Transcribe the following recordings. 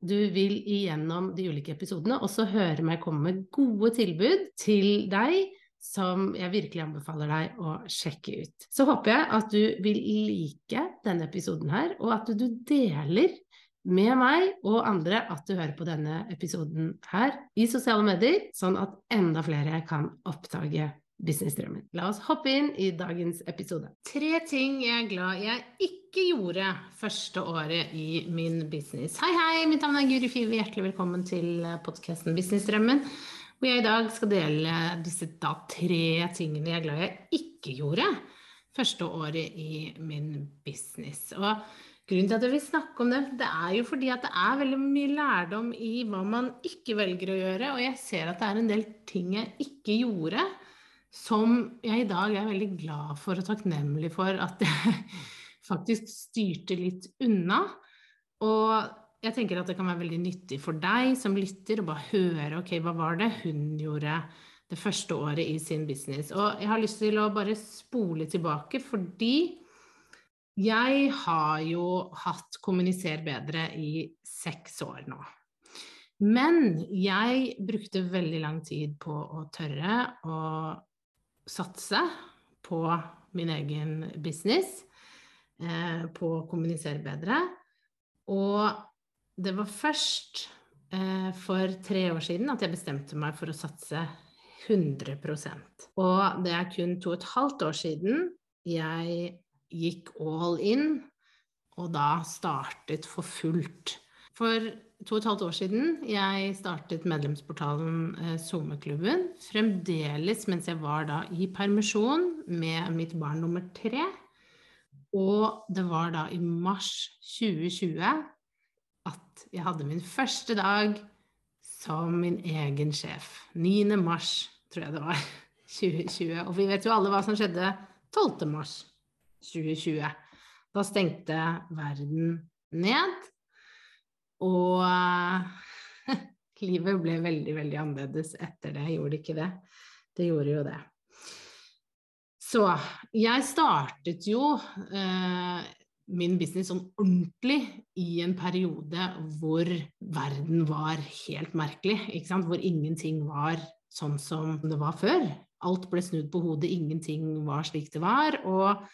du vil igjennom de ulike episodene også høre meg komme med gode tilbud til deg som jeg virkelig anbefaler deg å sjekke ut. Så håper jeg at du vil like denne episoden her, og at du deler med meg og andre at du hører på denne episoden her i sosiale medier, sånn at enda flere kan oppdage businessdrømmen. La oss hoppe inn i dagens episode. Tre ting jeg er glad jeg ikke gjorde første året i min business. Hei, hei, mitt navn er Guri Five. Hjertelig velkommen til podkasten Businessdrømmen. Hvor jeg i dag skal dele disse da tre tingene jeg er glad jeg ikke gjorde første året i min business. Og Grunnen til at jeg vil snakke om det, det er jo fordi at det er veldig mye lærdom i hva man ikke velger å gjøre, og jeg ser at det er en del ting jeg ikke gjorde, som jeg i dag er veldig glad for og takknemlig for at jeg faktisk styrte litt unna. Og jeg tenker at det kan være veldig nyttig for deg som lytter, å bare høre ok, hva var det hun gjorde det første året i sin business. Og jeg har lyst til å bare spole tilbake fordi jeg har jo hatt Kommuniser bedre i seks år nå. Men jeg brukte veldig lang tid på å tørre å satse på min egen business, eh, på å kommunisere bedre. Og det var først eh, for tre år siden at jeg bestemte meg for å satse 100% Og det er kun to og et halvt år siden jeg gikk all in, og da startet for fullt. For to og et halvt år siden jeg startet medlemsportalen eh, SoMe-klubben, fremdeles mens jeg var da i permisjon med mitt barn nummer tre. Og det var da i mars 2020 at jeg hadde min første dag som min egen sjef. 9. mars, tror jeg det var. 2020. Og vi vet jo alle hva som skjedde 12. mars 2020. Da stengte verden ned, og livet ble veldig, veldig annerledes etter det, gjorde det ikke det? Det gjorde jo det. Så jeg startet jo eh, min business sånn ordentlig i en periode hvor verden var helt merkelig. Hvor ingenting var sånn som det var før. Alt ble snudd på hodet, ingenting var slik det var. Og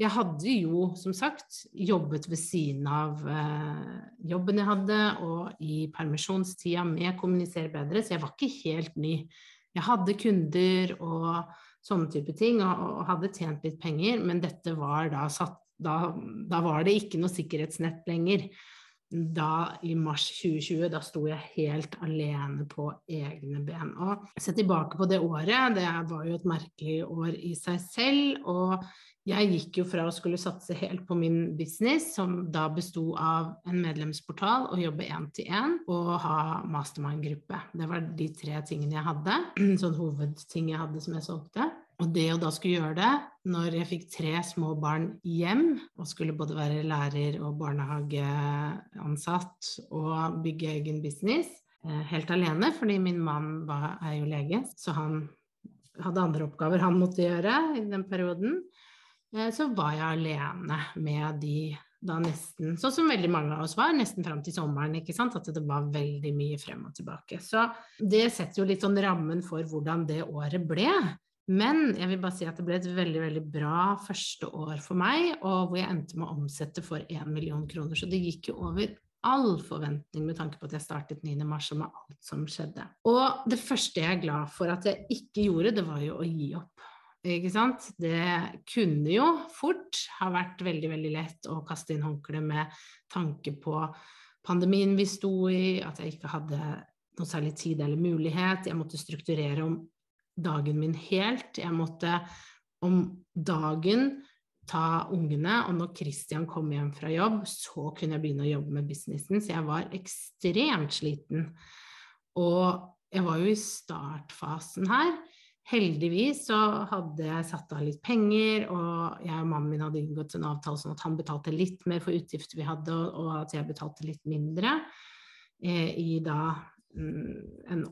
jeg hadde jo, som sagt, jobbet ved siden av eh, jobben jeg hadde, og i permisjonstida med Kommunisere bedre, så jeg var ikke helt ny. Jeg hadde kunder og sånne type ting, og, og hadde tjent litt penger, men dette var da satt da, da, var det ikke noe sikkerhetsnett lenger. Da i mars 2020, da sto jeg helt alene på egne ben. Og se tilbake på det året, det var jo et merkelig år i seg selv. Og jeg gikk jo fra å skulle satse helt på min business, som da besto av en medlemsportal, og jobbe én-til-én, og ha mastermind-gruppe. Det var de tre tingene jeg hadde, sånn hovedting jeg hadde som jeg solgte. Og det å da skulle gjøre det når jeg fikk tre små barn hjem, og skulle både være lærer og barnehageansatt og bygge egen business, eh, helt alene, fordi min mann er jo lege, så han hadde andre oppgaver han måtte gjøre i den perioden. Eh, så var jeg alene med de da nesten, sånn som veldig mange av oss var, nesten fram til sommeren. ikke sant, At det var veldig mye frem og tilbake. Så det setter jo litt sånn rammen for hvordan det året ble. Men jeg vil bare si at det ble et veldig veldig bra første år for meg, og hvor jeg endte med å omsette for 1 million kroner. Så det gikk jo over all forventning med tanke på at jeg startet 9. mars og med alt som skjedde. Og det første jeg er glad for at jeg ikke gjorde, det var jo å gi opp. Ikke sant? Det kunne jo fort ha vært veldig, veldig lett å kaste inn håndkleet med tanke på pandemien vi sto i, at jeg ikke hadde noe særlig tid eller mulighet. Jeg måtte strukturere om dagen min helt. Jeg måtte om dagen ta ungene, og når Christian kom hjem fra jobb, så kunne jeg begynne å jobbe med businessen, så jeg var ekstremt sliten. Og jeg var jo i startfasen her. Heldigvis så hadde jeg satt av litt penger, og jeg og mannen min hadde inngått en avtale sånn at han betalte litt mer for utgifter vi hadde, og at jeg betalte litt mindre eh, i da mm, en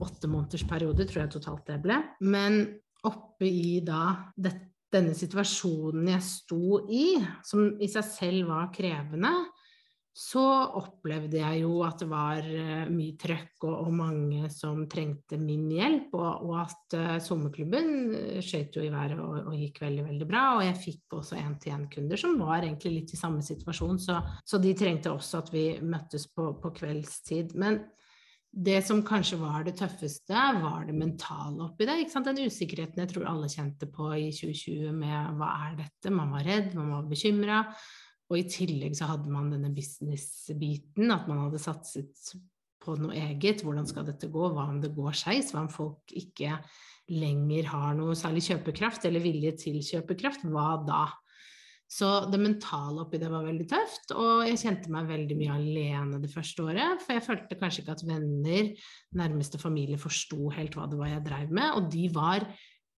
periode, tror jeg totalt det ble. Men oppe i da dette denne situasjonen jeg sto i, som i seg selv var krevende, så opplevde jeg jo at det var eh, mye trøkk og, og mange som trengte min hjelp, og, og at uh, sommerklubben skøyt jo i været og, og, gikk veldig, veldig bra. Og jeg fikk også én-til-én-kunder som var egentlig litt i samme situasjon, så, så, de trengte også at vi møttes på, på kveldstid. Men det som kanskje var det tøffeste, var det mentale oppi det. Den usikkerheten jeg tror alle kjente på i 2020 med hva er dette? Man var redd, man var bekymra. Og i tillegg så hadde man denne business-biten, at man hadde satset på noe eget. Hvordan skal dette gå? Hva om det går skeis? Hva om folk ikke lenger har noe særlig kjøpekraft eller vilje til kjøpekraft? Hva da? Så det mentale oppi det var veldig tøft, og jeg kjente meg veldig mye alene det første året. For jeg følte kanskje ikke at venner, nærmeste familie, forsto helt hva det var jeg dreiv med. Og de var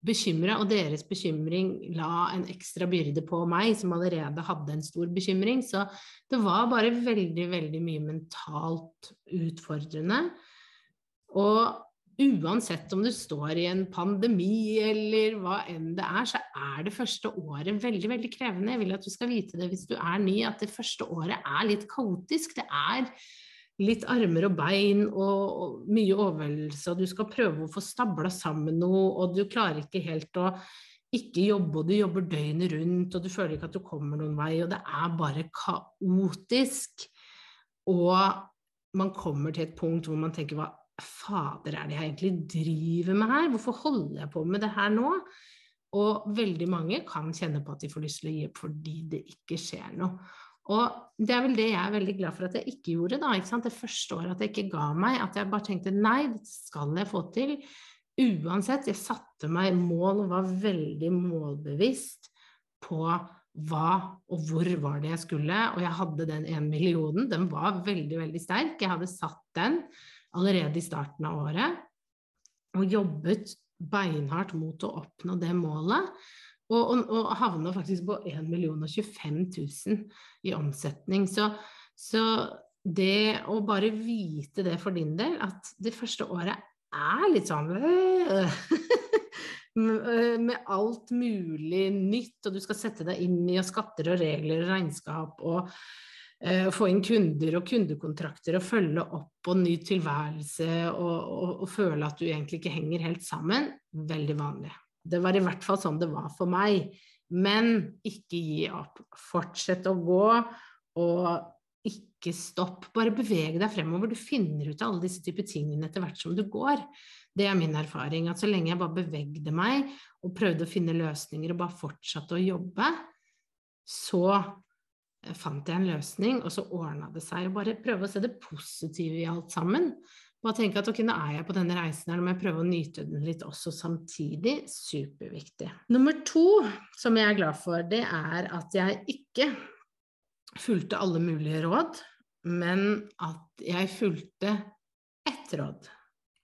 bekymra, og deres bekymring la en ekstra byrde på meg, som allerede hadde en stor bekymring. Så det var bare veldig, veldig mye mentalt utfordrende. Og uansett om du står i en pandemi eller hva enn det er, så er det første året veldig, veldig krevende. Jeg vil at du skal vite det hvis du er ny, at det første året er litt kaotisk. Det er litt armer og bein og, mye overveldelse, og du skal prøve å få stabla sammen noe, og du klarer ikke helt å ikke jobbe, og du jobber døgnet rundt, og du føler ikke at du kommer noen vei, og det er bare kaotisk. Og man kommer til et punkt hvor man tenker hva fader er det jeg egentlig driver med her? Hvorfor holder jeg på med det her nå? Og veldig mange kan kjenne på at de får lyst til å gi opp fordi det ikke skjer noe. Og det er vel det jeg er veldig glad for at jeg ikke gjorde, da. Ikke det første året at jeg ikke ga meg. At jeg bare tenkte nei, det skal jeg få til. Uansett. Jeg satte meg mål og var veldig målbevisst på hva og hvor var det jeg skulle. Og jeg hadde den ene millionen. Den var veldig, veldig sterk. Jeg hadde satt den allerede i starten av året og jobbet beinhardt mot å oppnå det målet. Og, og, og havna faktisk på 1 25 000 i omsetning. Så, så det å bare vite det for din del, at det første året er litt sånn med alt mulig nytt, og du skal sette deg inn i skatter og regler og regnskap og uh, få inn kunder og kundekontrakter og følge opp og ny tilværelse og, og, og, føle at du egentlig ikke henger helt sammen, veldig vanlig. Det var i hvert fall sånn det var for meg. Men ikke gi opp. Fortsett å gå, og ikke stopp. Bare beveg deg fremover. Du finner ut av alle disse typer tingene etter hvert som du går. Det er min erfaring. At så lenge jeg bare bevegde meg og prøvde å finne løsninger og bare fortsatte å jobbe, så fant jeg en løsning, og så ordna det seg. Og bare prøve å se det positive i alt sammen. Bare tenke at ok, nå er jeg på denne reisen her, nå må jeg prøve å nyte den litt også samtidig. Superviktig. Nummer to som jeg er glad for, det er at jeg ikke fulgte alle mulige råd, men at jeg fulgte ett råd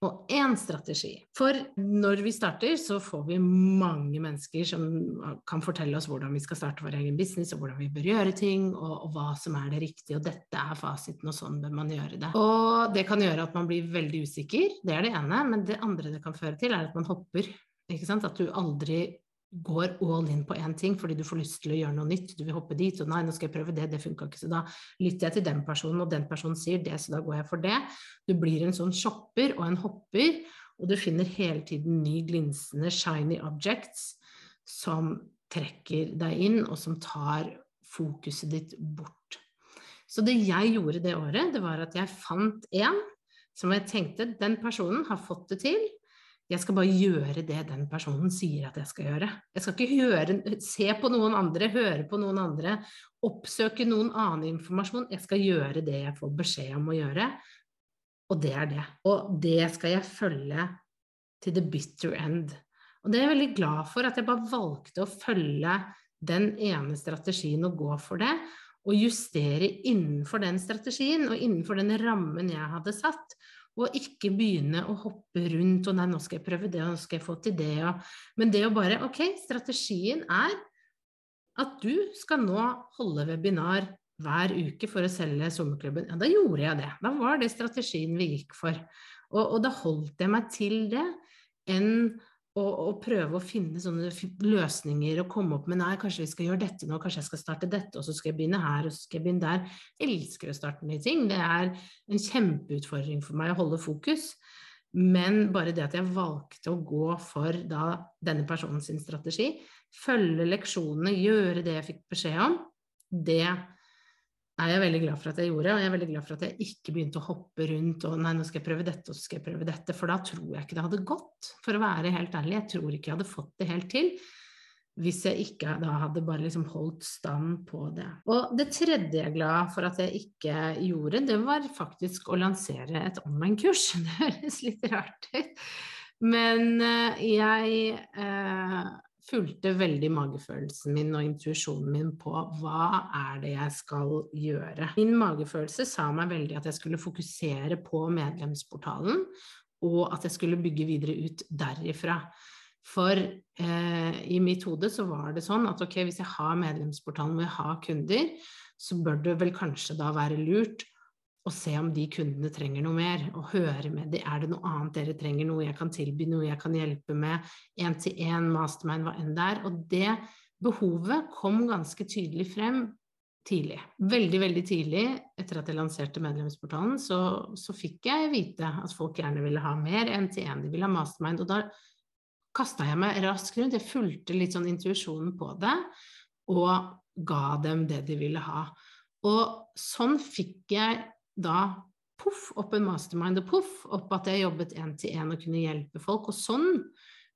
og én strategi. For når vi starter, så får vi mange mennesker som kan fortelle oss hvordan vi skal starte vår egen business, og hvordan vi bør gjøre ting, og, og, hva som er det riktige. Og dette er fasiten, og sånn bør man gjøre det. Og det kan gjøre at man blir veldig usikker, det er det ene. Men det andre det kan føre til, er at man hopper. Ikke sant? At du aldri går all in på én ting fordi du får lyst til å gjøre noe nytt, du vil hoppe dit, og nei, nå skal jeg prøve det, det funka ikke, så da lytter jeg til den personen, og den personen sier det, så da går jeg for det. Du blir en sånn shopper og en hopper, og du finner hele tiden ny glinsende shiny objects som trekker deg inn, og som tar fokuset ditt bort. Så det jeg gjorde det året, det var at jeg fant en som jeg tenkte den personen har fått det til, jeg skal bare gjøre det den personen sier at jeg skal gjøre. Jeg skal ikke høre, se på noen andre, høre på noen andre, oppsøke noen annen informasjon. Jeg skal gjøre det jeg får beskjed om å gjøre, og det er det. Og det skal jeg følge til the bitter end. Og det er jeg veldig glad for, at jeg bare valgte å følge den ene strategien og gå for det, og justere innenfor den strategien og innenfor den rammen jeg hadde satt. Og ikke begynne å hoppe rundt og nei, nå skal jeg prøve det, og nå skal jeg få til det. Og, men det å bare Ok, strategien er at du skal nå holde webinar hver uke for å selge sommerklubben. Ja, da gjorde jeg det. Da var det strategien vi gikk for. Og, og da holdt jeg meg til det enn å, og, prøve å finne sånne løsninger og komme opp med nei, kanskje vi skal gjøre dette nå, kanskje jeg skal starte dette, og så skal jeg begynne her, og så skal jeg begynne der. Jeg elsker å starte nye ting. Det er en kjempeutfordring for meg å holde fokus. Men bare det at jeg valgte å gå for da denne personens strategi, følge leksjonene, gjøre det jeg fikk beskjed om, det er jeg veldig glad for at jeg gjorde, og jeg er veldig glad for at jeg ikke begynte å hoppe rundt og nei, nå skal jeg prøve dette, og så skal jeg prøve dette, for da tror jeg ikke det hadde gått, for å være helt ærlig. Jeg tror ikke jeg hadde fått det helt til hvis jeg ikke da hadde bare liksom holdt stand på det. Og det tredje jeg er glad for at jeg ikke gjorde, det var faktisk å lansere et online-kurs. Det høres litt rart ut, men eh, jeg eh, fulgte veldig magefølelsen min og intuisjonen min på hva er det jeg skal gjøre. Min magefølelse sa meg veldig at jeg skulle fokusere på medlemsportalen, og at jeg skulle bygge videre ut derifra. For eh, i mitt hode så var det sånn at ok, hvis jeg har medlemsportalen hvor jeg har kunder, så bør det vel kanskje da være lurt og se om de kundene trenger noe mer, og høre med dem. Er det noe annet dere trenger, noe jeg kan tilby, noe jeg kan hjelpe med, én-til-én, mastermind, hva enn det er. Og det behovet kom ganske tydelig frem tidlig. Veldig, veldig tidlig etter at jeg lanserte medlemsportalen, så, så fikk jeg vite at folk gjerne ville ha mer én-til-én, de ville ha mastermind. Og da kasta jeg meg raskt rundt, jeg fulgte litt sånn intuisjonen på det, og ga dem det de ville ha. Og sånn fikk jeg da poff opp en mastermind, og poff opp at jeg jobbet én til én og kunne hjelpe folk. Og sånn,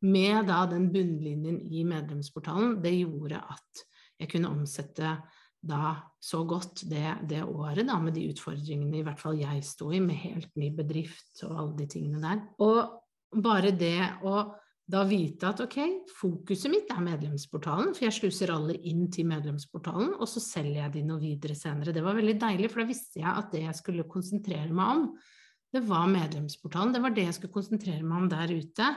med da den bunnlinjen i medlemsportalen, det gjorde at jeg kunne omsette da så godt det, det året, da, med de utfordringene i hvert fall jeg sto i, med helt ny bedrift og alle de tingene der. Og bare det å da vite at ok, fokuset mitt er medlemsportalen, for jeg sluser alle inn til medlemsportalen, og så selger jeg de noe videre senere. Det var veldig deilig, for da visste jeg at det jeg skulle konsentrere meg om, det var medlemsportalen. Det var det jeg skulle konsentrere meg om der ute.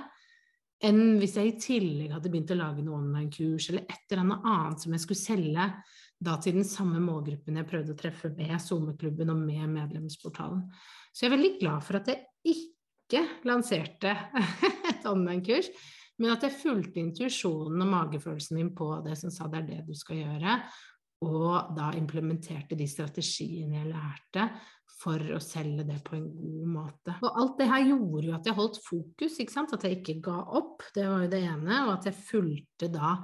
Enn hvis jeg i tillegg hadde begynt å lage noe online-kurs eller et eller annet som jeg skulle selge da til den samme målgruppen jeg prøvde å treffe med SoMe-klubben og med medlemsportalen. Så jeg er veldig glad for at jeg ikke ikke lanserte et online-kurs, men at jeg fulgte intuisjonen og magefølelsen min på det som sa det er det du skal gjøre, og da implementerte de strategiene jeg lærte for å selge det på en god måte. Og alt det her gjorde jo at jeg holdt fokus, ikke sant? at jeg ikke ga opp, det var jo det ene, og at jeg fulgte da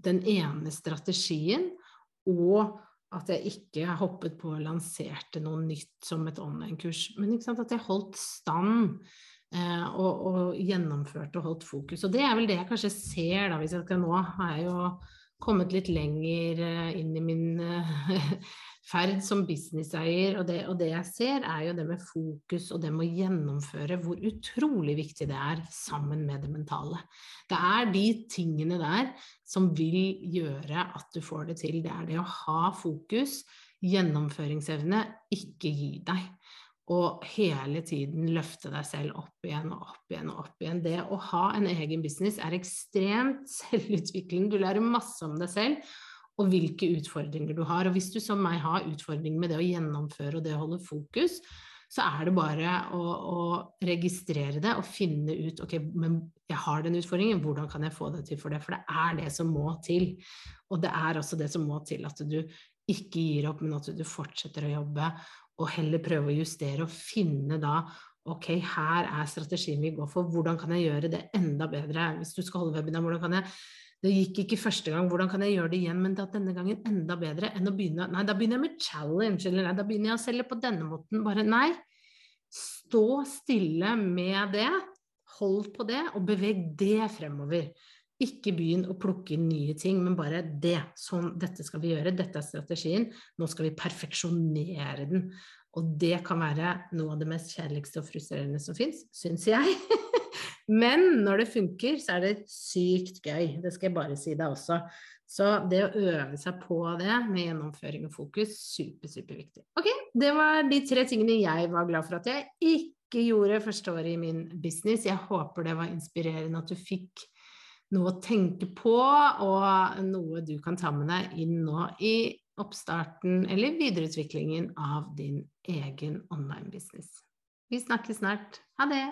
den ene strategien, og at jeg ikke hoppet på og lanserte noe nytt som et online-kurs, men at jeg holdt stand og, og, gjennomførte og holdt fokus. Og det er vel det jeg kanskje ser, da, hvis jeg skal nå har jeg jo kommet litt lenger eh, inn i min eh, ferd som businesseier, og og det, jeg ser, er jo det med fokus og det med å gjennomføre, hvor utrolig viktig det er sammen med det mentale. Det er de tingene der som vil gjøre at du får det til. Det er det å ha fokus, gjennomføringsevne, ikke gi deg. Og hele tiden løfte deg selv opp igjen og opp igjen og opp igjen. Det å ha en egen business er ekstremt selvutvikling. Du lærer masse om deg selv og hvilke utfordringer du har. Og hvis du som meg har utfordringer med det å gjennomføre og det å holde fokus, så er det bare å, å, registrere det og finne ut ok, men jeg har den utfordringen, hvordan kan jeg få det til for det? For det er det som må til. Og det er også det som må til at du ikke gir opp, men at du fortsetter å jobbe og heller prøve å justere og finne da ok, her er strategien vi går for, hvordan kan jeg gjøre det enda bedre? Hvis du skal holde webinar, hvordan kan jeg det gikk ikke første gang, hvordan kan jeg gjøre det igjen, men at denne gangen enda bedre enn å begynne Nei, da begynner jeg med challenge, eller nei, da begynner jeg å selge på denne måten. Bare nei. Stå stille med det, hold på det, og beveg det fremover. Ikke begynn å plukke inn nye ting, men bare det. Sånn, dette skal vi gjøre, dette er strategien. Nå skal vi perfeksjonere den. Og det kan være noe av det mest kjærligste og frustrerende som fins, syns jeg. Men når det funker, så er det sykt gøy. Det skal jeg bare si deg også. Så det å øve seg på det med gjennomføring og fokus, super, superviktig. Ok, det var de tre tingene jeg var glad for at jeg ikke gjorde første året i min business. Jeg håper det var inspirerende at du fikk noe å tenke på, og noe du kan ta med deg inn nå i oppstarten eller videreutviklingen av din egen online business. Vi snakkes snart. Ha det!